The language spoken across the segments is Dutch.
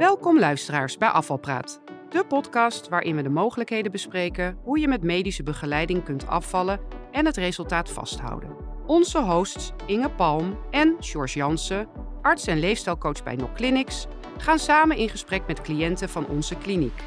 Welkom luisteraars bij Afvalpraat. De podcast waarin we de mogelijkheden bespreken hoe je met medische begeleiding kunt afvallen en het resultaat vasthouden. Onze hosts Inge Palm en George Jansen, arts en leefstijlcoach bij NOC Clinics, gaan samen in gesprek met cliënten van onze kliniek.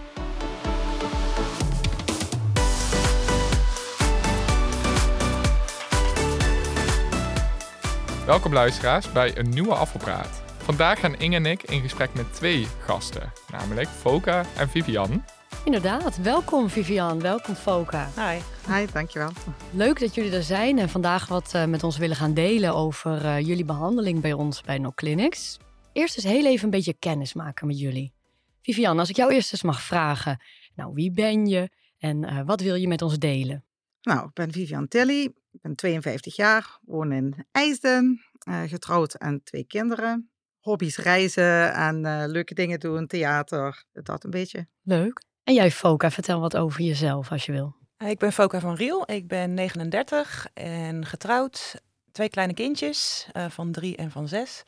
Welkom luisteraars bij een nieuwe Afvalpraat. Vandaag gaan Inge en ik in gesprek met twee gasten, namelijk Foka en Vivian. Inderdaad, welkom Vivian, welkom Foka. Hi. Hi, dankjewel. Leuk dat jullie er zijn en vandaag wat uh, met ons willen gaan delen over uh, jullie behandeling bij ons bij No Clinics. Eerst eens heel even een beetje kennis maken met jullie. Vivian, als ik jou eerst eens mag vragen, nou wie ben je en uh, wat wil je met ons delen? Nou, ik ben Vivian Tilly, ik ben 52 jaar, woon in IJsden, getrouwd en twee kinderen hobby's reizen en uh, leuke dingen doen, theater, dat een beetje. Leuk. En jij, Foka, vertel wat over jezelf als je wil. Ik ben Foka van Riel, ik ben 39 en getrouwd. Twee kleine kindjes uh, van drie en van zes.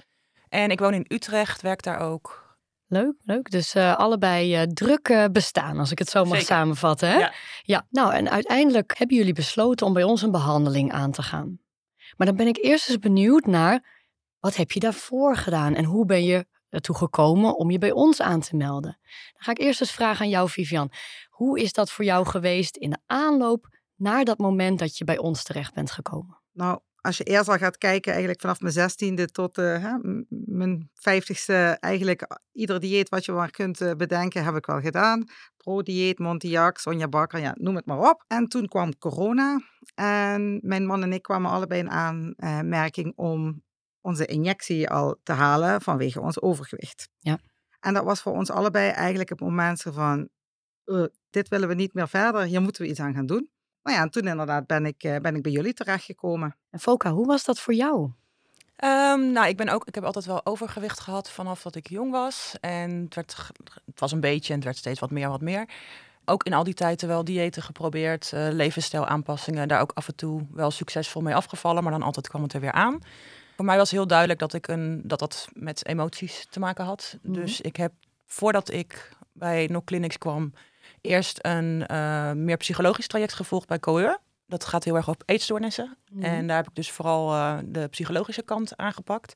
En ik woon in Utrecht, werk daar ook. Leuk, leuk. Dus uh, allebei uh, druk bestaan, als ik het zo mag Zeker. samenvatten. Hè? Ja. ja. Nou, en uiteindelijk hebben jullie besloten om bij ons een behandeling aan te gaan. Maar dan ben ik eerst eens benieuwd naar wat heb je daarvoor gedaan en hoe ben je ertoe gekomen om je bij ons aan te melden? Dan ga ik eerst eens vragen aan jou, Vivian. Hoe is dat voor jou geweest in de aanloop naar dat moment dat je bij ons terecht bent gekomen? Nou, als je eerst al gaat kijken, eigenlijk vanaf mijn zestiende tot uh, hè, mijn vijftigste, eigenlijk ieder dieet wat je maar kunt uh, bedenken, heb ik wel gedaan. Pro-dieet, Montiac, Sonja Bakker, ja, noem het maar op. En toen kwam corona en mijn man en ik kwamen allebei in aanmerking om onze injectie al te halen vanwege ons overgewicht. Ja. En dat was voor ons allebei eigenlijk het moment van, uh, dit willen we niet meer verder, hier moeten we iets aan gaan doen. Nou ja, en toen inderdaad ben ik, uh, ben ik bij jullie terechtgekomen. En Foka, hoe was dat voor jou? Um, nou, ik ben ook, ik heb altijd wel overgewicht gehad vanaf dat ik jong was. En het, werd, het was een beetje en het werd steeds wat meer, wat meer. Ook in al die tijden wel diëten geprobeerd, uh, levensstijlaanpassingen, daar ook af en toe wel succesvol mee afgevallen, maar dan altijd kwam het er weer aan. Voor mij was heel duidelijk dat ik een, dat, dat met emoties te maken had. Mm -hmm. Dus ik heb voordat ik bij No Clinics kwam, eerst een uh, meer psychologisch traject gevolgd bij Coeur. Dat gaat heel erg op eetstoornissen. Mm -hmm. En daar heb ik dus vooral uh, de psychologische kant aangepakt.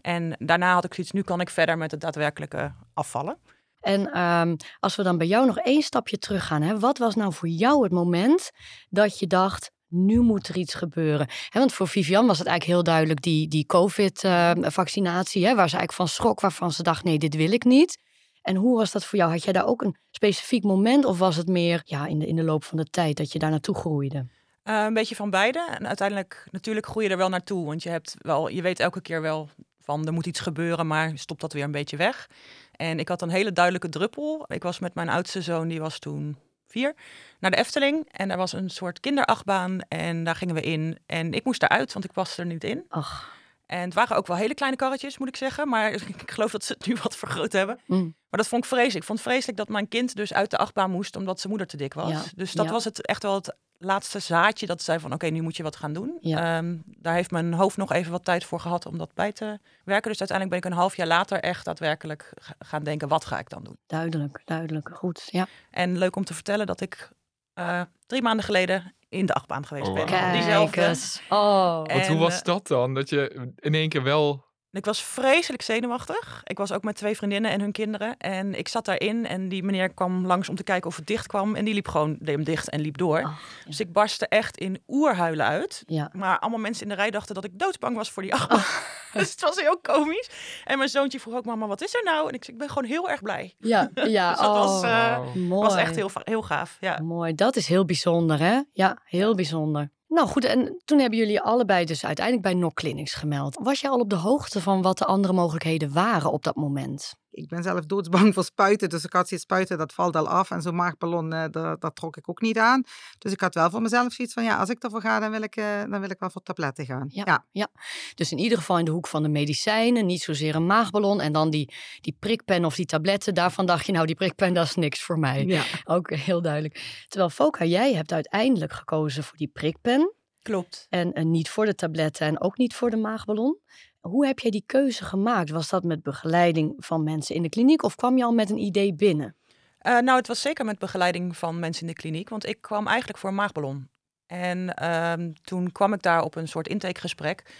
En daarna had ik zoiets, nu kan ik verder met het daadwerkelijke afvallen. En um, als we dan bij jou nog één stapje terug gaan, hè, wat was nou voor jou het moment dat je dacht, nu moet er iets gebeuren. Want voor Vivian was het eigenlijk heel duidelijk die, die COVID-vaccinatie, uh, waar ze eigenlijk van schrok, waarvan ze dacht, nee, dit wil ik niet. En hoe was dat voor jou? Had jij daar ook een specifiek moment of was het meer ja, in, de, in de loop van de tijd dat je daar naartoe groeide? Uh, een beetje van beide. En uiteindelijk, natuurlijk groei je er wel naartoe. Want je, hebt wel, je weet elke keer wel van er moet iets gebeuren, maar stopt dat weer een beetje weg. En ik had een hele duidelijke druppel. Ik was met mijn oudste zoon, die was toen vier, naar de Efteling. En er was een soort kinderachtbaan en daar gingen we in. En ik moest eruit, want ik was er niet in. Ach. En het waren ook wel hele kleine karretjes, moet ik zeggen. Maar ik geloof dat ze het nu wat vergroot hebben. Mm. Maar dat vond ik vreselijk. Ik vond het vreselijk dat mijn kind dus uit de achtbaan moest, omdat zijn moeder te dik was. Ja. Dus dat Ja. was het echt wel het laatste zaadje dat zei van oké, nu moet je wat gaan doen. Ja. Ehm, daar heeft mijn hoofd nog even wat tijd voor gehad om dat bij te werken. Dus uiteindelijk ben ik een half jaar later echt daadwerkelijk gaan denken, wat ga ik dan doen? Duidelijk, duidelijk. Goed, ja. En leuk om te vertellen dat ik eh, drie maanden geleden in de achtbaan geweest Oh, ben. Diezelfde. eens. Oh. Want hoe was eh, dat dan? Dat je in één keer wel... Ik was vreselijk zenuwachtig. Ik was ook met twee vriendinnen en hun kinderen. En ik zat daarin en die meneer kwam langs om te kijken of het dicht kwam. En die liep gewoon, deed hem dicht en liep door. Ja. Dus ik barstte echt in oerhuilen uit. Ja. Maar allemaal mensen in de rij dachten dat ik doodsbang was voor die achtbaan. dus het was heel komisch. En mijn zoontje vroeg ook, mama, wat is er nou? En ik zei, ik ben gewoon heel erg blij. Ja, ja. Dus dat was, oh, eh, mooi. was echt heel, heel gaaf. Ja. Mooi, dat is heel bijzonder, hè? Ja, heel bijzonder. Nou goed, en toen hebben jullie allebei dus uiteindelijk bij NOC Clinics gemeld. Was jij al op de hoogte van wat de andere mogelijkheden waren op dat moment? Ik ben zelf doodsbang voor spuiten, dus ik had zoiets spuiten, dat valt al af. En zo'n maagballon, eh, dat, dat trok ik ook niet aan. Dus ik had wel voor mezelf zoiets van, ja, als ik ervoor ga, dan wil ik, eh, dan wil ik wel voor tabletten gaan. Ja. ja. Dus in ieder geval in de hoek van de medicijnen, niet zozeer een maagballon. En dan die, die prikpen of die tabletten, daarvan dacht je, nou die prikpen, dat is niks voor mij. ja. Ook heel duidelijk. Terwijl Foka, jij hebt uiteindelijk gekozen voor die prikpen. Klopt. En, en niet voor de tabletten en ook niet voor de maagballon. Hoe heb jij die keuze gemaakt? Was dat met begeleiding van mensen in de kliniek of kwam je al met een idee binnen? Uh, nou, het was zeker met begeleiding van mensen in de kliniek, want ik kwam eigenlijk voor een maagballon. En uh, toen kwam ik daar op een soort intakegesprek.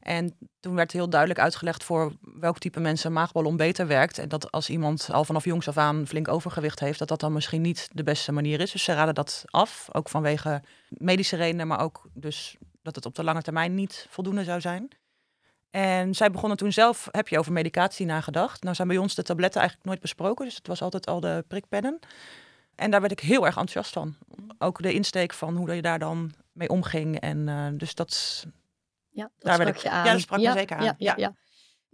En toen werd heel duidelijk uitgelegd voor welk type mensen een maagballon beter werkt. En dat als iemand al vanaf jongs af aan flink overgewicht heeft, dat dat dan misschien niet de beste manier is. Dus ze raden dat af, ook vanwege medische redenen, maar ook dus dat het op de lange termijn niet voldoende zou zijn. En zij begonnen toen zelf, heb je over medicatie nagedacht? Nou zijn bij ons de tabletten eigenlijk nooit besproken, dus het was altijd al de prikpennen. En daar werd ik heel erg enthousiast van. Ook de insteek van hoe je daar dan mee omging. En uh, dus dat, ja, dat daar sprak ik, je aan. Ja, dat sprak me zeker aan. Ja, ja, ja.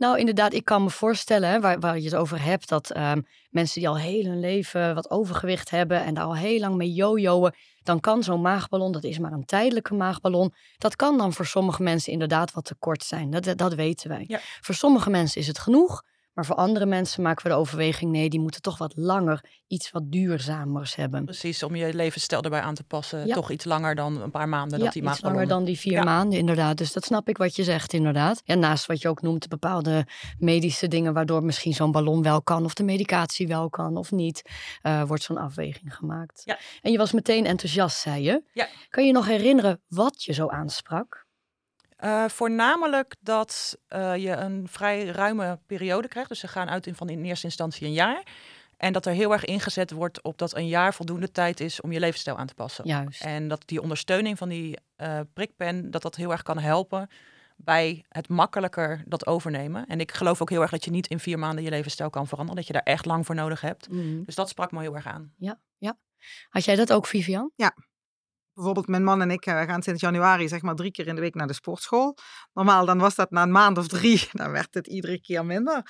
Nou, inderdaad, ik kan me voorstellen, hè, waar, waar je het over hebt, dat um, mensen die al heel hun leven wat overgewicht hebben en daar al heel lang mee jojoen, dan kan zo'n maagballon, dat is maar een tijdelijke maagballon, dat kan dan voor sommige mensen inderdaad wat te kort zijn. Dat, dat weten wij. Ja. Voor sommige mensen is het genoeg. Maar voor andere mensen maken we de overweging, nee, die moeten toch wat langer iets wat duurzamers hebben. Precies, om je levensstijl erbij aan te passen. Toch iets langer dan een paar maanden ja, dat die iets langer dan die vier maanden, inderdaad. Dus dat snap ik wat je zegt, inderdaad. Ja, naast wat je ook noemt, bepaalde medische dingen waardoor misschien zo'n ballon wel kan of de medicatie wel kan of niet, uh, wordt zo'n afweging gemaakt. Ja. En je was meteen enthousiast, zei je. Ja. Kan je nog herinneren wat je zo aansprak? Uh, voornamelijk dat uh, je een vrij ruime periode krijgt. Dus ze gaan uit in, van in eerste instantie een jaar. En dat er heel erg ingezet wordt op dat een jaar voldoende tijd is om je levensstijl aan te passen. Juist. En dat die ondersteuning van die uh, prikpen, dat dat heel erg kan helpen bij het makkelijker dat overnemen. En ik geloof ook heel erg dat je niet in vier maanden je levensstijl kan veranderen. Dat je daar echt lang voor nodig hebt. Mm. Dus dat sprak me heel erg aan. Ja, ja. Had jij dat ook, Vivian? Ja, bijvoorbeeld mijn man en ik uh, gaan sinds januari zeg maar drie keer in de week naar de sportschool. Normaal dan was dat na een maand of drie, dan werd het iedere keer minder.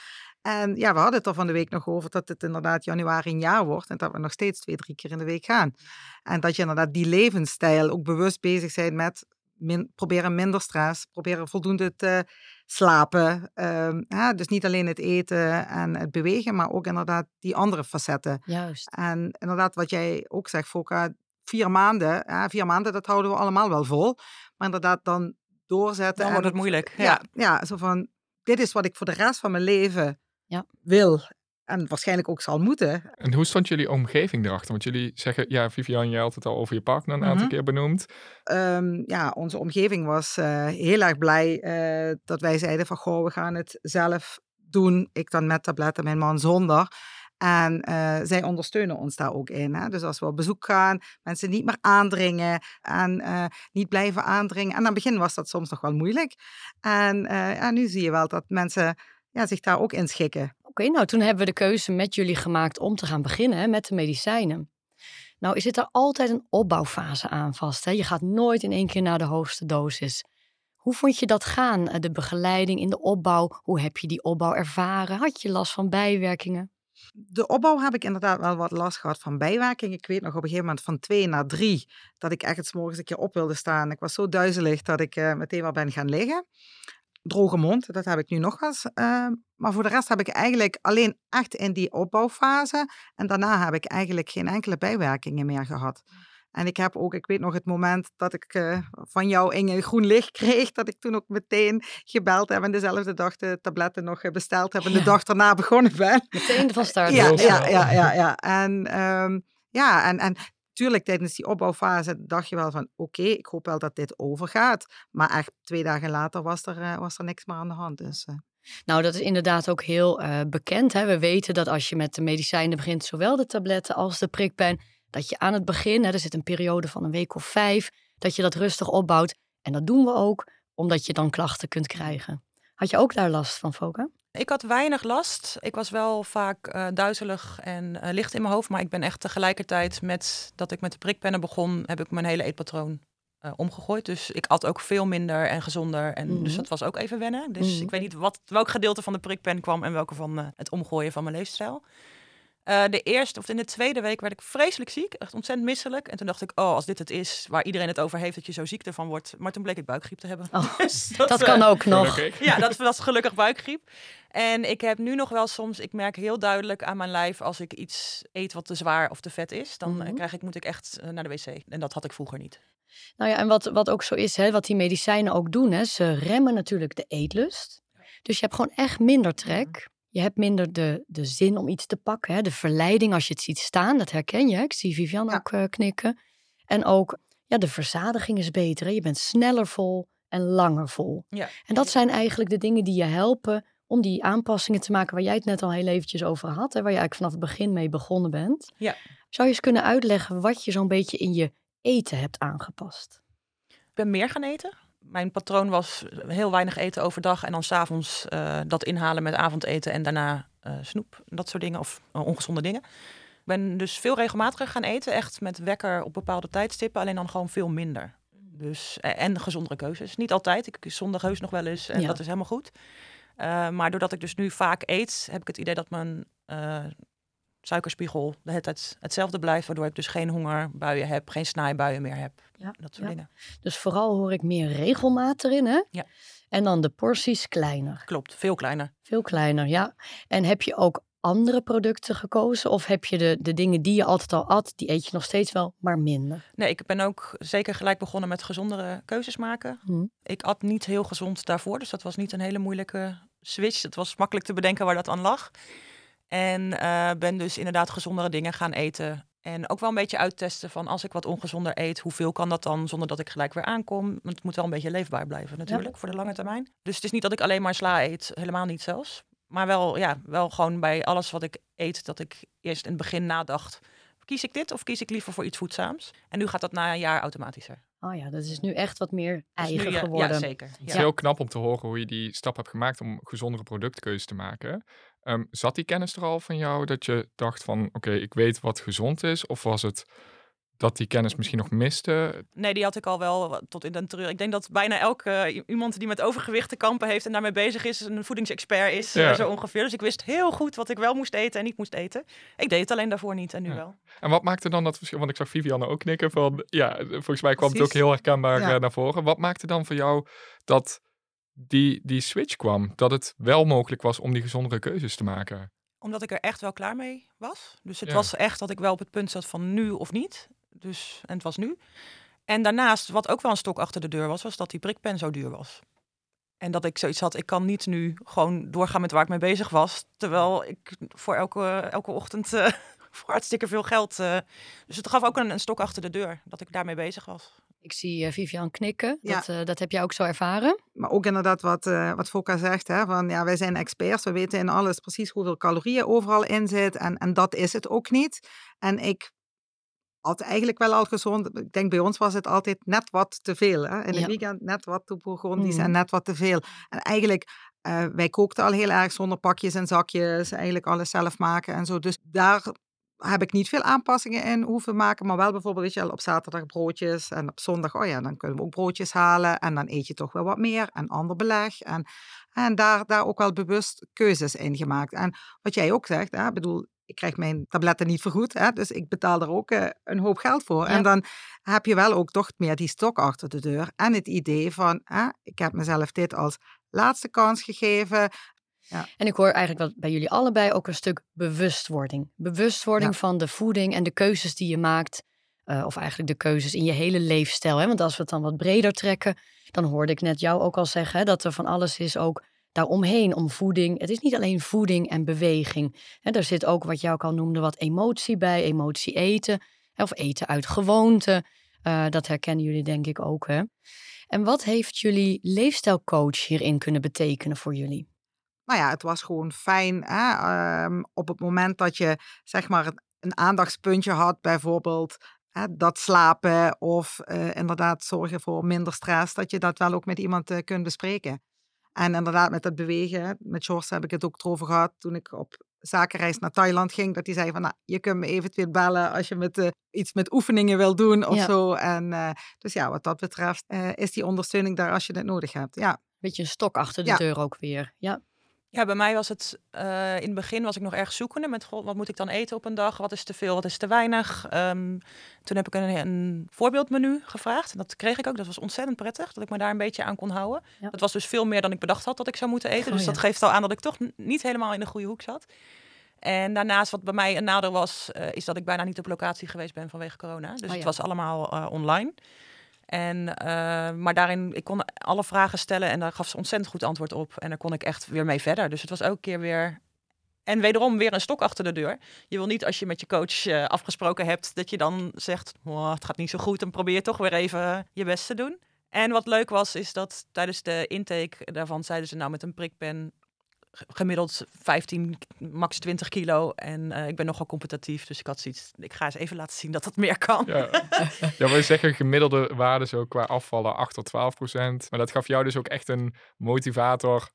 En ja, we hadden het er van de week nog over dat het inderdaad januari een jaar wordt en dat we nog steeds twee, drie keer in de week gaan. En dat je inderdaad die levensstijl ook bewust bezig zijn met min, proberen minder stress, proberen voldoende te slapen. Uh, dus niet alleen het eten en het bewegen, maar ook inderdaad die andere facetten. Juist. En inderdaad, wat jij ook zegt, Foka, vier maanden, ja, vier maanden, dat houden we allemaal wel vol. Maar inderdaad, dan doorzetten. Dan wordt het moeilijk. Ja, ja, zo van, dit is wat ik voor de rest van mijn leven ja. wil. En waarschijnlijk ook zal moeten. En hoe stond jullie omgeving erachter? Want jullie zeggen, ja, Vivian, jij had het al over je partner een aantal mhm. keer benoemd. Um, ja, onze omgeving was uh, heel erg blij uh, dat wij zeiden van, goh, we gaan het zelf doen. Ik dan met tabletten, mijn man zonder. En uh, zij ondersteunen ons daar ook in. Hè? Dus als we op bezoek gaan, mensen niet meer aandringen en uh, niet blijven aandringen. En aan het begin was dat soms nog wel moeilijk. En uh, ja, nu zie je wel dat mensen ja, zich daar ook in schikken. Oké, nou toen hebben we de keuze met jullie gemaakt om te gaan beginnen met de medicijnen. Nou, is zit er altijd een opbouwfase aan vast. Hè? Je gaat nooit in één keer naar de hoogste dosis. Hoe vond je dat gaan, de begeleiding in de opbouw? Hoe heb je die opbouw ervaren? Had je last van bijwerkingen? De opbouw heb ik inderdaad wel wat last gehad van bijwerking. Ik weet nog op een gegeven moment van twee naar drie dat ik echt het morgens een keer op wilde staan. Ik was zo duizelig dat ik uh, meteen maar ben gaan liggen. Droge mond, dat heb ik nu nog eens. Uh, maar voor de rest heb ik eigenlijk alleen echt in die opbouwfase. En daarna heb ik eigenlijk geen enkele bijwerkingen meer gehad. En ik heb ook, ik weet nog het moment dat ik uh, van jou Inge groen licht kreeg, dat ik toen ook meteen gebeld heb en dezelfde dag de tabletten nog besteld heb en de dag daarna begonnen ben. Meteen van start. Ja, ja, ja, ja, ja. En um, ja, en, en tuurlijk tijdens die opbouwfase dacht je wel van oké, okay, ik hoop wel dat dit overgaat. Maar echt twee dagen later was er, uh, was er niks meer aan de hand. Dus, uh. Nou, dat is inderdaad ook heel uh, bekend. Hè? We weten dat als je met de medicijnen begint, zowel de tabletten als de prikpen, dat je aan het begin, hè, er zit een periode van een week of vijf, dat je dat rustig opbouwt. En dat doen we ook, omdat je dan klachten kunt krijgen. Had je ook daar last van, Foka? Ik had weinig last. Ik was wel vaak uh, duizelig en uh, licht in mijn hoofd. Maar ik ben echt tegelijkertijd met dat ik met de prikpennen begon, heb ik mijn hele eetpatroon uh, omgegooid. Dus ik at ook veel minder en gezonder. En Dus mhm. dat was ook even wennen. Dus mhm. ik weet niet wat, welk gedeelte van de prikpen kwam en welke van het omgooien van mijn leefstijl. Uh, de eerste of in de tweede week werd ik vreselijk ziek, echt ontzettend misselijk. En toen dacht ik, oh, als dit het is waar iedereen het over heeft, dat je zo ziek ervan wordt. Maar toen bleek ik buikgriep te hebben. Oh, dus dat, dat kan uh, ook nog. Ja, dat was gelukkig buikgriep. En ik heb nu nog wel soms, ik merk heel duidelijk aan mijn lijf als ik iets eet wat te zwaar of te vet is, dan mm -hmm. krijg ik, moet ik echt uh, naar de wc. En dat had ik vroeger niet. Nou ja, en wat, wat ook zo is, hè, wat die medicijnen ook doen, hè, ze remmen natuurlijk de eetlust. Dus je hebt gewoon echt minder trek. Je hebt minder de, de zin om iets te pakken. Hè? De verleiding als je het ziet staan, dat herken je. Ik zie Vivian Ja. ook eh, knikken. En ook, ja, de verzadiging is beter. Hè? Je bent sneller vol en langer vol. Ja. En dat zijn eigenlijk de dingen die je helpen om die aanpassingen te maken waar jij het net al heel eventjes over had. Hè? Waar je eigenlijk vanaf het begin mee begonnen bent. Ja. Zou je eens kunnen uitleggen wat je zo'n beetje in je eten hebt aangepast? Ik ben meer gaan eten. Mijn patroon was heel weinig eten overdag en dan s'avonds eh dat inhalen met avondeten en daarna eh, snoep, dat soort dingen of eh, ongezonde dingen. Ik ben dus veel regelmatiger gaan eten, echt met wekker op bepaalde tijdstippen, alleen dan gewoon veel minder. Dus, en gezondere keuzes. Niet altijd, ik zondag heus nog wel eens en Ja. dat is helemaal goed. Maar doordat ik dus nu vaak eet, heb ik het idee dat mijn suikerspiegel de hele tijd hetzelfde blijft, waardoor ik dus geen hongerbuien heb, geen snijbuien meer heb. Ja, Dat soort ja. dingen. Dus vooral hoor ik meer regelmaat erin, hè? Ja. En dan de porties kleiner. Klopt, veel kleiner. Veel kleiner, ja. En heb je ook andere producten gekozen? Of heb je de, de dingen die je altijd al at, die eet je nog steeds wel, maar minder? Nee, ik ben ook zeker gelijk begonnen met gezondere keuzes maken. Hm. Ik at niet heel gezond daarvoor, dus dat was niet een hele moeilijke switch. Het was makkelijk te bedenken waar dat aan lag. En eh, ben dus inderdaad gezondere dingen gaan eten. En ook wel een beetje uittesten van als ik wat ongezonder eet, hoeveel kan dat dan zonder dat ik gelijk weer aankom? Want het moet wel een beetje leefbaar blijven natuurlijk voor de lange termijn. Dus het is niet dat ik alleen maar sla eet, helemaal niet zelfs. Maar wel, ja, wel gewoon bij alles wat ik eet, dat ik eerst in het begin nadacht. Kies ik dit of kies ik liever voor iets voedzaams? En nu gaat dat na een jaar automatischer. Oh ja, dat is nu echt wat meer eigen nu, ja, geworden. Ja, zeker. Het is heel knap om te horen hoe je die stap hebt gemaakt om gezondere productkeuzes te maken. Ehm, zat die kennis er al van jou dat je dacht van oké, ik weet wat gezond is? Of was het dat die kennis misschien nog miste? Nee, die had ik al wel tot in den treur. Ik denk dat bijna elke eh, iemand die met overgewicht te kampen heeft en daarmee bezig is, een voedingsexpert is, eh, Ja. zo ongeveer. Dus ik wist heel goed wat ik wel moest eten en niet moest eten. Ik deed het alleen daarvoor niet en nu Ja. wel. En wat maakte dan dat verschil? Want ik zag Vivianne ook knikken van ja, volgens mij kwam het ook heel herkenbaar Ja. eh, naar voren. Wat maakte dan voor jou dat die, die switch kwam? Dat het wel mogelijk was om die gezondere keuzes te maken? Omdat ik er echt wel klaar mee was. Dus het Ja. was echt dat ik wel op het punt zat van nu of niet. Dus, en het was nu. En daarnaast, wat ook wel een stok achter de deur was, was dat die prikpen zo duur was. En dat ik zoiets had, ik kan niet nu gewoon doorgaan met waar ik mee bezig was. Terwijl ik voor elke, elke ochtend eh, voor hartstikke veel geld. eh, dus het gaf ook een, een stok achter de deur dat ik daarmee bezig was. Ik zie eh, Vivian knikken. Ja. Dat, eh, dat heb jij ook zo ervaren? Maar ook inderdaad wat, eh wat Foka zegt, hè, van ja, wij zijn experts, we weten in alles precies hoeveel calorieën overal in zit en, en dat is het ook niet. En ik had eigenlijk wel al gezond, ik denk bij ons was het altijd net wat te veel. Hè? In Ja. het weekend net wat te bourgondisch en net wat te veel. En eigenlijk, eh, wij kookten al heel erg zonder pakjes en zakjes, eigenlijk alles zelf maken en zo. Dus daar heb ik niet veel aanpassingen in hoeven maken, maar wel bijvoorbeeld, weet je wel, op zaterdag broodjes en op zondag, oh ja, dan kunnen we ook broodjes halen en dan eet je toch wel wat meer en ander beleg. En, en daar, daar ook wel bewust keuzes in gemaakt. En wat jij ook zegt, hè, bedoel, ik krijg mijn tabletten niet vergoed, hè, dus ik betaal er ook eh, een hoop geld voor. Ja. En dan heb je wel ook toch meer die stok achter de deur en het idee van, hè, ik heb mezelf dit als laatste kans gegeven. En ik hoor eigenlijk wat bij jullie allebei ook een stuk bewustwording. Bewustwording Ja. van de voeding en de keuzes die je maakt. eh, of eigenlijk de keuzes in je hele leefstijl. Hè? Want als we het dan wat breder trekken, dan hoorde ik net jou ook al zeggen hè, dat er van alles is ook daaromheen om voeding. Het is niet alleen voeding en beweging. Hè, er zit ook wat jij ook al noemde, wat emotie bij, emotie eten. Of eten uit gewoonte. Eh, dat herkennen jullie denk ik ook. Hè? En wat heeft jullie leefstijlcoach hierin kunnen betekenen voor jullie? nou ja, het was gewoon fijn hè, ehm, op het moment dat je zeg maar een, aandachtspuntje had, bijvoorbeeld dat slapen of eh, inderdaad zorgen voor minder stress, dat je dat wel ook met iemand eh, kunt bespreken. En inderdaad met dat bewegen, met George heb ik het ook erover gehad toen ik op zakenreis naar Thailand ging, dat hij zei van, nou, je kunt me eventueel bellen als je met, eh, iets met oefeningen wil doen of Ja. zo. En eh, dus ja, wat dat betreft eh, is die ondersteuning daar als je het nodig hebt. Ja. Beetje een stok achter de Ja. deur ook weer. Ja. Ja, bij mij was het eh, in het begin was ik nog erg zoekende met wat moet ik dan eten op een dag? Wat is te veel, wat is te weinig? Ehm, toen heb ik een, een voorbeeldmenu gevraagd. En dat kreeg ik ook. Dat was ontzettend prettig dat ik me daar een beetje aan kon houden. Ja. Dat was dus veel meer dan ik bedacht had dat ik zou moeten eten. Oh, dus dat ja. geeft al aan dat ik toch niet helemaal in de goede hoek zat. En daarnaast, wat bij mij een nadeel was, eh, is dat ik bijna niet op locatie geweest ben vanwege corona. Dus Oh, ja. het was allemaal eh, online. En, eh, maar daarin, ik kon alle vragen stellen en daar gaf ze ontzettend goed antwoord op. En daar kon ik echt weer mee verder. Dus het was elke keer weer en wederom weer een stok achter de deur. Je wil niet als je met je coach uh, afgesproken hebt dat je dan zegt, het gaat niet zo goed en probeer toch weer even je best te doen. En wat leuk was, is dat tijdens de intake daarvan zeiden ze nou met een prikpen gemiddeld 15, max 20 kilo. En uh, ik ben nogal competitief, dus ik had zoiets. Ik ga eens even laten zien dat dat meer kan. Ja, ja wij zeggen gemiddelde waarden zo qua afvallen 8 tot 12 procent. Maar dat gaf jou dus ook echt een motivator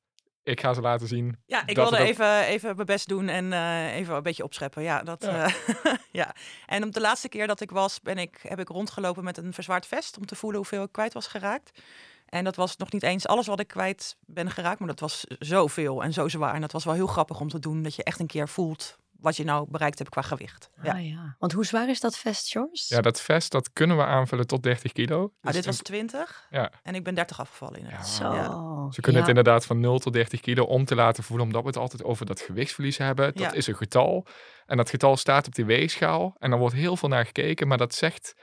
ik ga ze laten zien. Ja, ik wilde even, even mijn best doen en uh, even een beetje opscheppen. Ja, dat, ja. Uh, ja. En op de laatste keer dat ik was, ben ik, heb ik rondgelopen met een verzwaard vest om te voelen hoeveel ik kwijt was geraakt. En dat was nog niet eens alles wat ik kwijt ben geraakt, maar dat was zoveel en zo zwaar. En dat was wel heel grappig om te doen, dat je echt een keer voelt wat je nou bereikt hebt qua gewicht. Ja. Ah, ja. Want hoe zwaar is dat vest, George? Ja, dat vest dat kunnen we aanvullen tot 30 kilo. Ah, dus dit was 20 ja. en ik ben 30 afgevallen. Ja. Zo. Ja. Ze kunnen het inderdaad van 0 tot 30 kilo om te laten voelen, omdat we het altijd over dat gewichtsverlies hebben. Dat is een getal. En dat getal staat op die weegschaal. En dan wordt heel veel naar gekeken, maar dat zegt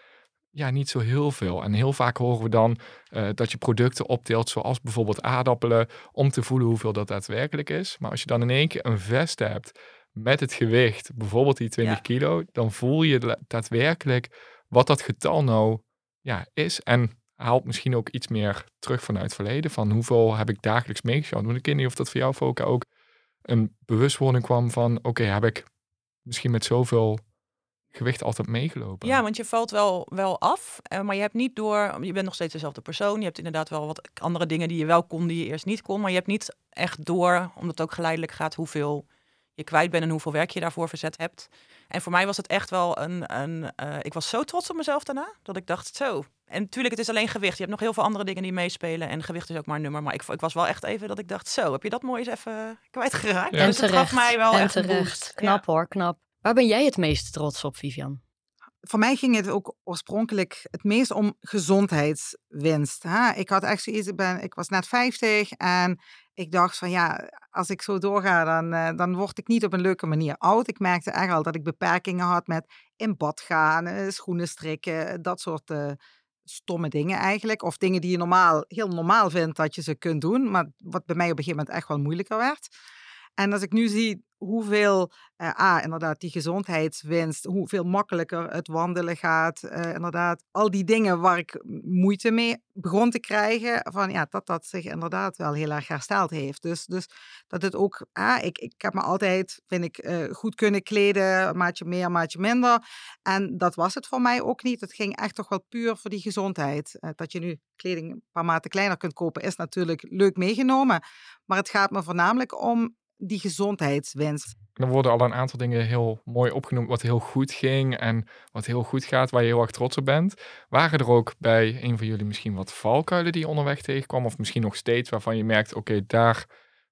ja, niet zo heel veel. En heel vaak horen we dan uh, dat je producten opdeelt, zoals bijvoorbeeld aardappelen, om te voelen hoeveel dat daadwerkelijk is. Maar als je dan in één keer een vest hebt met het gewicht, bijvoorbeeld die 20 kilo, dan voel je daadwerkelijk wat dat getal nou ja, is. En haalt misschien ook iets meer terug vanuit het verleden. Van hoeveel heb ik dagelijks meegeschaald. Want ik weet niet of dat voor jou, Foka, ook een bewustwording kwam van... oké, heb ik misschien met zoveel gewicht altijd meegelopen. Ja, want je valt wel, wel af, eh, maar je hebt niet door... Je bent nog steeds dezelfde persoon. Je hebt inderdaad wel wat andere dingen die je wel kon, die je eerst niet kon. Maar je hebt niet echt door, omdat het ook geleidelijk gaat, hoeveel je kwijt bent en hoeveel werk je daarvoor verzet hebt. En voor mij was het echt wel een. een uh, ik was zo trots op mezelf daarna dat ik dacht: zo. En natuurlijk, het is alleen gewicht. Je hebt nog heel veel andere dingen die meespelen. En gewicht is ook maar een nummer. Maar ik, ik was wel echt even dat ik dacht: zo, heb je dat mooi eens even kwijtgeraakt? Ja. En dus terecht. mij wel en echt terecht. Knap hoor, knap. Waar ben jij het meest trots op, Vivian? voor mij ging het ook oorspronkelijk het meest om gezondheidswinst. Hè? Ik had echt zoiets, ik, ben, ik was net 50 en ik dacht van ja, als ik zo doorga, dan, uh, dan word ik niet op een leuke manier oud. Ik merkte echt al dat ik beperkingen had met in bad gaan, uh, schoenen strikken, dat soort uh, stomme dingen eigenlijk. Of dingen die je normaal, heel normaal vindt dat je ze kunt doen, maar wat bij mij op een gegeven moment echt wel moeilijker werd. En als ik nu zie hoeveel, uh, inderdaad, die gezondheidswinst, hoeveel makkelijker het wandelen gaat, uh, inderdaad, al die dingen waar ik moeite mee begon te krijgen, van ja, dat dat zich inderdaad wel heel erg hersteld heeft. Dus, dus dat het ook, ah, ik, ik heb me altijd, vind ik, uh, goed kunnen kleden, maatje meer, maatje minder. En dat was het voor mij ook niet. Het ging echt toch wel puur voor die gezondheid. dat je nu kleding een paar maten kleiner kunt kopen, is natuurlijk leuk meegenomen. Maar het gaat me voornamelijk om die gezondheidswinst. Er worden al een aantal dingen heel mooi opgenoemd, wat heel goed ging en wat heel goed gaat, waar je heel erg trots op bent. Waren er ook bij een van jullie misschien wat valkuilen die je onderweg tegenkwam? Of misschien nog steeds waarvan je merkt, oké, daar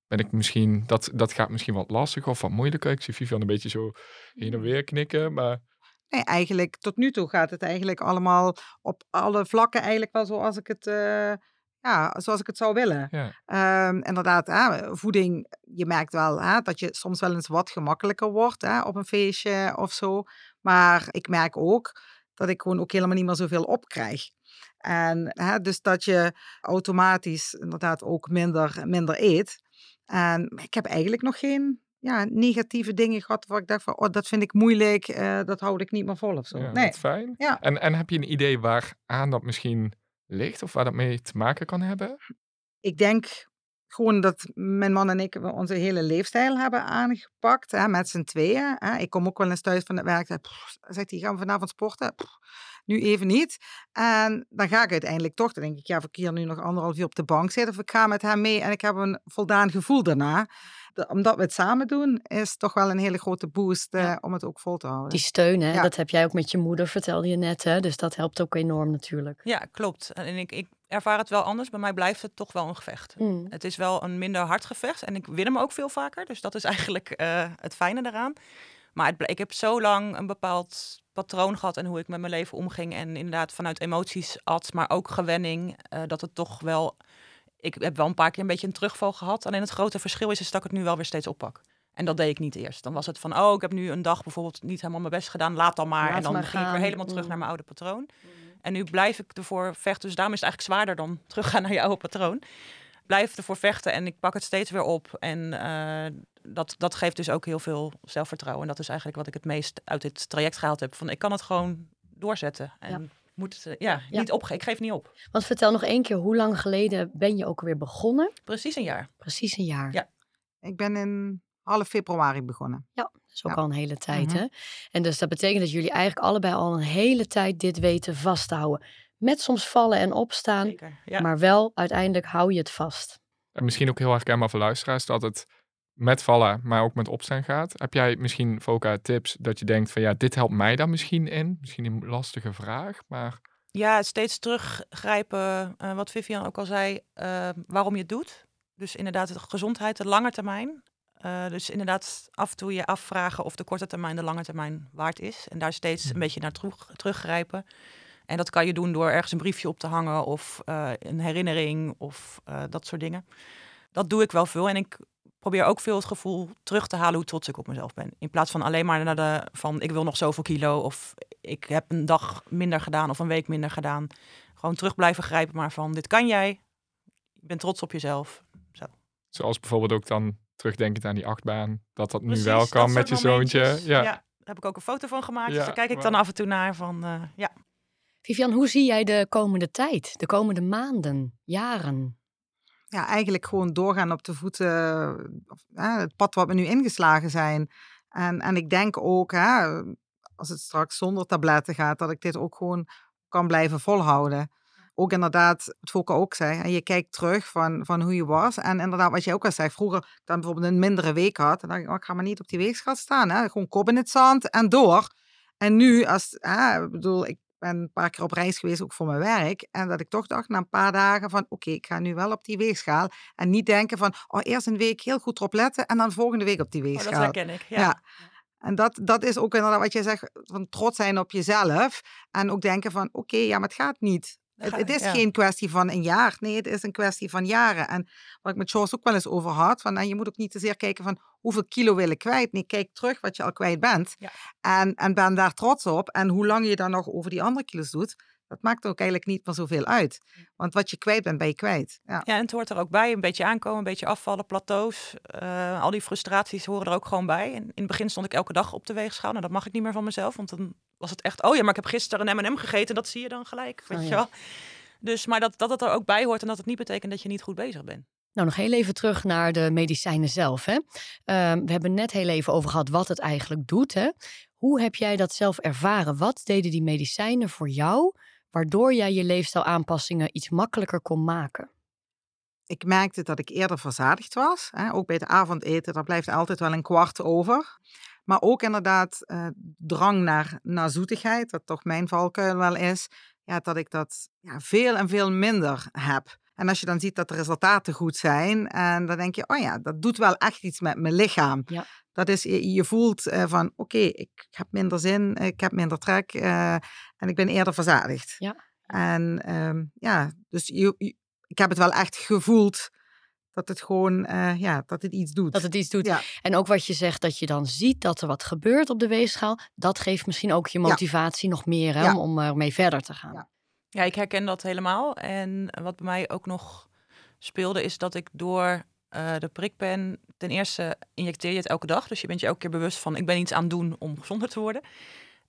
ben ik misschien, dat, dat gaat misschien wat lastig of wat moeilijker. Ik zie Vivian een beetje zo heen en weer knikken, maar... Nee, eigenlijk tot nu toe gaat het eigenlijk allemaal op alle vlakken eigenlijk wel zoals ik het... Uh ja, zoals ik het zou willen. Ja. Um, inderdaad, hè, voeding, je merkt wel hè, dat je soms wel eens wat gemakkelijker wordt hè, op een feestje of zo. Maar ik merk ook dat ik gewoon ook helemaal niet meer zoveel opkrijg. En hè, dus dat je automatisch inderdaad ook minder, minder eet. En ik heb eigenlijk nog geen ja, negatieve dingen gehad waar ik dacht van, oh, dat vind ik moeilijk, uh, dat houd ik niet meer vol of zo. Ja, nee. fijn. Ja. En, en heb je een idee waar aan dat misschien ligt of waar dat mee te maken kan hebben? Ik denk gewoon dat mijn man en ik onze hele leefstijl hebben aangepakt, hè, met z'n tweeën. Hè. Ik kom ook wel eens thuis van het werk, pff, zegt hij, gaan we vanavond sporten? Nu even niet. En dan ga ik uiteindelijk toch, dan denk ik, ja, of ik hier nu nog anderhalf uur op de bank zit, of ik ga met hem mee en ik heb een voldaan gevoel daarna omdat we het samen doen, is toch wel een hele grote boost uh, om het ook vol te houden. Die steun, hè? dat heb jij ook met je moeder, vertelde je net. Hè? Dus dat helpt ook enorm natuurlijk. Ja, klopt. En ik, ik ervaar het wel anders. Bij mij blijft het toch wel een gevecht. Mm. Het is wel een minder hard gevecht. En ik win hem ook veel vaker. Dus dat is eigenlijk uh, het fijne daaraan. Maar het, ik heb zo lang een bepaald patroon gehad en hoe ik met mijn leven omging. En inderdaad vanuit emoties at, maar ook gewenning. Uh, dat het toch wel ik heb wel een paar keer een beetje een terugval gehad. Alleen het grote verschil is, is dat ik het nu wel weer steeds oppak. En dat deed ik niet eerst. Dan was het van, oh, ik heb nu een dag bijvoorbeeld niet helemaal mijn best gedaan. Laat dan maar. Laat en dan maar ging ik weer helemaal terug Mm. naar mijn oude patroon. En nu blijf ik ervoor vechten. Dus daarom is het eigenlijk zwaarder dan teruggaan naar je oude patroon. Blijf ervoor vechten en ik pak het steeds weer op. En eh, dat, dat geeft dus ook heel veel zelfvertrouwen. En dat is eigenlijk wat ik het meest uit dit traject gehaald heb. Van ik kan het gewoon doorzetten. En Ja. moet het, eh, ja, Ja. niet opge ik geef niet op. Want vertel nog één keer, hoe lang geleden ben je ook weer begonnen? Precies een jaar. Precies een jaar. Ja. Ik ben in half februari begonnen. Dat is ook Ja. al een hele tijd, Mhm. hè? En dus dat betekent dat jullie eigenlijk allebei al een hele tijd dit weten vast te houden. Met soms vallen en opstaan, Zeker. Ja. maar wel uiteindelijk hou je het vast. En misschien ook heel herkenbaar voor luisteraars dat het met vallen, maar ook met opstaan gaat. Heb jij misschien, Foka, tips dat je denkt van ja, dit helpt mij dan misschien in? Misschien een lastige vraag, maar Ja, steeds teruggrijpen, eh, wat Vivian ook al zei, eh, waarom je het doet. Dus inderdaad, de gezondheid, de lange termijn. Eh, dus inderdaad, af en toe je afvragen of de korte termijn de lange termijn waard is. En daar steeds een beetje naar terug, teruggrijpen. En dat kan je doen door ergens een briefje op te hangen of eh, een herinnering of eh, dat soort dingen. Dat doe ik wel veel. En ik probeer ook veel het gevoel terug te halen hoe trots ik op mezelf ben. In plaats van alleen maar naar de van ik wil nog zoveel kilo of ik heb een dag minder gedaan of een week minder gedaan. Gewoon terug blijven grijpen, maar van dit kan jij. Je bent trots op jezelf. zoals bijvoorbeeld ook dan terugdenkend aan die achtbaan, dat dat nu wel kan met je zoontje. Ja. daar heb ik ook een foto van gemaakt. dus daar kijk ik maar- dan af en toe naar van eh, ja. Vivian, hoe zie jij de komende tijd, de komende maanden, jaren? Ja, eigenlijk gewoon doorgaan op de voeten, hè, het pad wat we nu ingeslagen zijn. En, en ik denk ook, hè, als het straks zonder tabletten gaat, dat ik dit ook gewoon kan blijven volhouden. Ook inderdaad, wat Fokke ook zei, hè, je kijkt terug van, van hoe je was. En inderdaad, wat jij ook al zegt, vroeger dan bijvoorbeeld een mindere week had, dan ik, oh, ik ga maar niet op die weegschaal staan. Hè. Gewoon kop in het zand en door. En nu, als, hè, ik bedoel, ik ben een paar keer op reis geweest, ook voor mijn werk. En dat ik toch dacht na een paar dagen van, oké, ik ga nu wel op die weegschaal. En niet denken van, oh, eerst een week heel goed erop letten en dan volgende week op die Oh, dat weegschaal. herken ik. Ja. Ja. En dat, dat is ook inderdaad wat je zegt, van trots zijn op jezelf. En ook denken van, oké, ja, maar het gaat niet. Het, is ja. geen kwestie van een jaar. Nee, het is een kwestie van jaren. En wat ik met George ook wel eens over had, van, nou, je moet ook niet te zeer kijken van hoeveel kilo wil ik kwijt. Nee, kijk terug wat je al kwijt bent. Ja. En, en ben daar trots op. En hoe lang je dan nog over die andere kilo's doet, dat maakt ook eigenlijk niet meer zoveel uit. Want wat je kwijt bent, ben je kwijt. Ja. Ja, en het hoort er ook bij. Een beetje aankomen, een beetje afvallen, plateaus. eh, al die frustraties horen er ook gewoon bij. En in het begin stond ik elke dag op de weegschaal. Nou, dat mag ik niet meer van mezelf. Want dan was het echt, oh ja, maar ik heb gisteren een M&M gegeten. Dat zie je dan gelijk, weet Oh je wel. Dus, maar dat, dat het er ook bij hoort en dat het niet betekent dat je niet goed bezig bent. Nou, nog heel even terug naar de medicijnen zelf. Hè? Ehm, we hebben net heel even over gehad wat het eigenlijk doet. Hè? Hoe heb jij dat zelf ervaren? Wat deden die medicijnen voor jou, waardoor jij je leefstijlaanpassingen iets makkelijker kon maken? ik merkte dat ik eerder verzadigd was. Hè. Ook bij het avondeten, daar blijft altijd wel een kwart over. Maar ook inderdaad eh, drang naar, naar zoetigheid, dat toch mijn valkuil wel is. Ja, dat ik dat ja, veel en veel minder heb. En als je dan ziet dat de resultaten goed zijn, en dan denk je, oh ja, dat doet wel echt iets met mijn lichaam. Ja. Dat is, je, je voelt eh, van, oké, ik heb minder zin, ik heb minder trek eh, en ik ben eerder verzadigd. Ja. En ehm, ja, dus je, je- ik heb het wel echt gevoeld dat het gewoon, eh, ja, dat het iets doet. Dat het iets doet. Ja. En ook wat je zegt, dat je dan ziet dat er wat gebeurt op de weegschaal. Dat geeft misschien ook je Ja. motivatie nog meer hè, om, om ermee verder te gaan. Ja. Ik herken dat helemaal. En wat bij mij ook nog speelde, is dat ik door eh, de prikpen, ten eerste injecteer je het elke dag. Dus je bent je elke keer bewust van, ik ben iets aan het doen om gezonder te worden.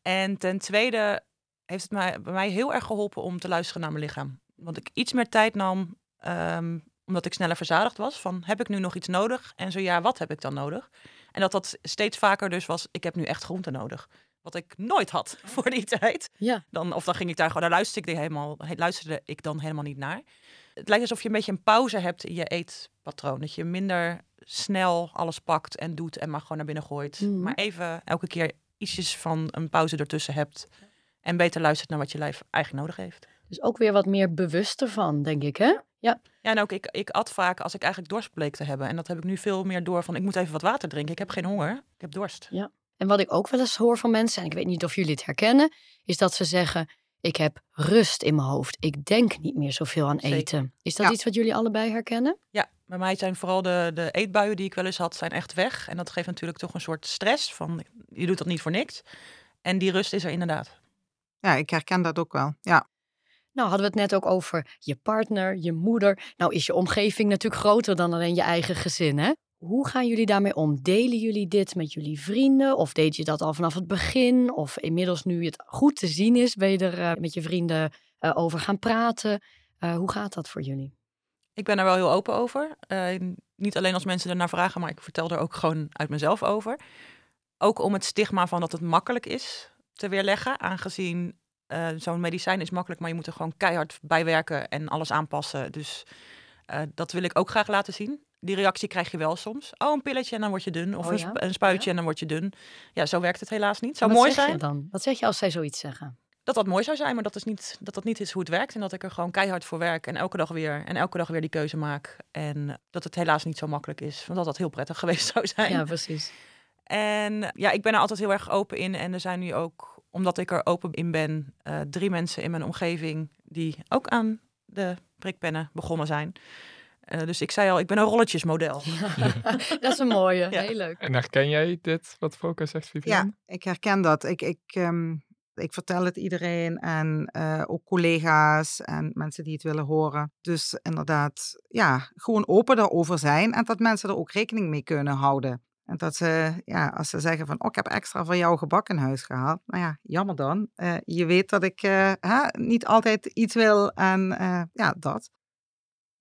En ten tweede heeft het mij, bij mij heel erg geholpen om te luisteren naar mijn lichaam. Want ik iets meer tijd nam, ehm, omdat ik sneller verzadigd was. Van, heb ik nu nog iets nodig? En zo ja, wat heb ik dan nodig? En dat dat steeds vaker dus was, ik heb nu echt groente nodig. Wat ik nooit had voor die tijd. Ja. Dan, of dan ging ik daar gewoon, daar luisterde ik, helemaal, he- luisterde ik dan helemaal niet naar. Het lijkt alsof je een beetje een pauze hebt in je eetpatroon. Dat je minder snel alles pakt en doet en maar gewoon naar binnen gooit. Mhm. Maar even elke keer ietsjes van een pauze ertussen hebt. En beter luistert naar wat je lijf eigenlijk nodig heeft. Dus ook weer wat meer bewust ervan, denk ik. Hè? Ja. Ja, en ook ik, ik at vaak als ik eigenlijk dorst bleek te hebben. En dat heb ik nu veel meer door van ik moet even wat water drinken. Ik heb geen honger, ik heb dorst. En wat ik ook wel eens hoor van mensen, en ik weet niet of jullie het herkennen, is dat ze zeggen: ik heb rust in mijn hoofd. Ik denk niet meer zoveel aan Zeker. eten. Is dat Ja. iets wat jullie allebei herkennen? Ja, bij mij zijn vooral de, de eetbuien die ik wel eens had, zijn echt weg. En dat geeft natuurlijk toch een soort stress van, je doet dat niet voor niks. En die rust is er inderdaad. Ja, ik herken dat ook wel. Ja, Nou, hadden we het net ook over je partner, je moeder. Nou is je omgeving natuurlijk groter dan alleen je eigen gezin, hè? Hoe gaan jullie daarmee om? Delen jullie dit met jullie vrienden? Of deed je dat al vanaf het begin? Of inmiddels nu het goed te zien is, ben je er eh, met je vrienden eh, over gaan praten? Eh, hoe gaat dat voor jullie? Ik ben er wel heel open over. Niet alleen als mensen ernaar vragen, maar ik vertel er ook gewoon uit mezelf over. Ook om het stigma van dat het makkelijk is te weerleggen. Aangezien zo'n medicijn is makkelijk, maar je moet er gewoon keihard bij werken en alles aanpassen. Dus dat wil ik ook graag laten zien. Die reactie krijg je wel soms. Oh, een pilletje en dan word je dun. Of Oh een, ja? sp- een spuitje en dan word je dun. Ja, zo werkt het helaas niet. Zou Wat mooi zeg zijn je dan? Wat zeg je als zij zoiets zeggen? dat dat mooi zou zijn, maar dat, is niet, dat dat niet is hoe het werkt. En dat ik er gewoon keihard voor werk en elke dag weer en elke dag weer die keuze maak. En dat het helaas niet zo makkelijk is, want dat dat heel prettig geweest zou zijn. Ja, precies. En ja, ik ben er altijd heel erg open in. En er zijn nu ook, omdat ik er open in ben, eh, drie mensen in mijn omgeving die ook aan de prikpennen begonnen zijn. Eh, dus ik zei al, ik ben een rolletjesmodel. dat is een mooie. Ja. Heel leuk. En herken jij dit, wat Foka zegt, Vivian? ja ik herken dat. Ik, ik, ehm, ik vertel het iedereen en eh, ook collega's en mensen die het willen horen. Dus inderdaad, ja, gewoon open daarover zijn en dat mensen er ook rekening mee kunnen houden. En dat ze, ja, als ze zeggen van, oh, ik heb extra voor jou gebak in huis gehaald. Nou ja, jammer dan. Eh, je weet dat ik eh, hè, niet altijd iets wil en eh, ja, dat.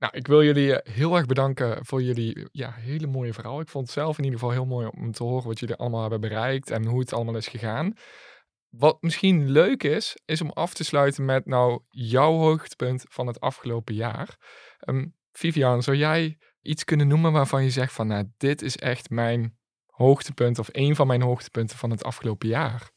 Nou, ik wil jullie eh, heel erg bedanken voor jullie ja, hele mooie verhaal. Ik vond het zelf in ieder geval heel mooi om te horen wat jullie allemaal hebben bereikt en hoe het allemaal is gegaan. Wat misschien leuk is, is om af te sluiten met nou jouw hoogtepunt van het afgelopen jaar. Ehm Vivian, zou jij iets kunnen noemen waarvan je zegt van nou, dit is echt mijn hoogtepunt of een van mijn hoogtepunten van het afgelopen jaar?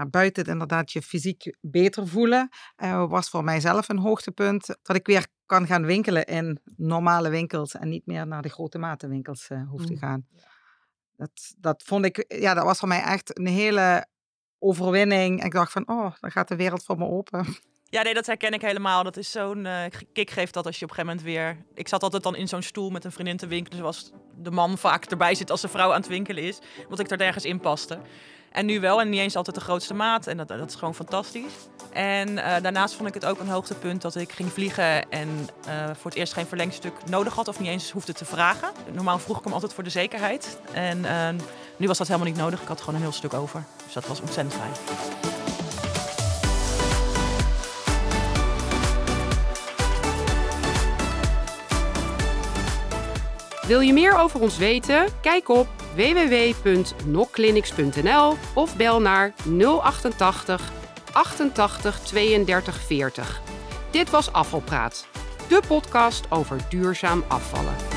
Nou, buiten het inderdaad je fysiek beter voelen, eh, was voor mijzelf een hoogtepunt dat ik weer kan gaan winkelen in normale winkels en niet meer naar de grote matenwinkels eh hoef te Mm. gaan. Dat, dat vond ik, ja, dat was voor mij echt een hele overwinning. Ik dacht van, oh, dan gaat de wereld voor me open. Ja, nee, dat herken ik helemaal. Dat is zo'n eh, kick geeft dat als je op een gegeven moment weer... Ik zat altijd dan in zo'n stoel met een vriendin te winkelen. Zoals de man vaak erbij zit als de vrouw aan het winkelen is. Want ik er nergens in paste. En nu wel, en niet eens altijd de grootste maat. En dat, dat is gewoon fantastisch. En eh, daarnaast vond ik het ook een hoogtepunt dat ik ging vliegen... en eh, voor het eerst geen verlengstuk nodig had of niet eens hoefde te vragen. Normaal vroeg ik hem altijd voor de zekerheid. En eh, nu was dat helemaal niet nodig. Ik had gewoon een heel stuk over. Dus dat was ontzettend fijn. Wil je meer over ons weten? Kijk op www.nokclinics.nl of bel naar 088 88 32 40. Dit was Afvalpraat, de podcast over duurzaam afvallen.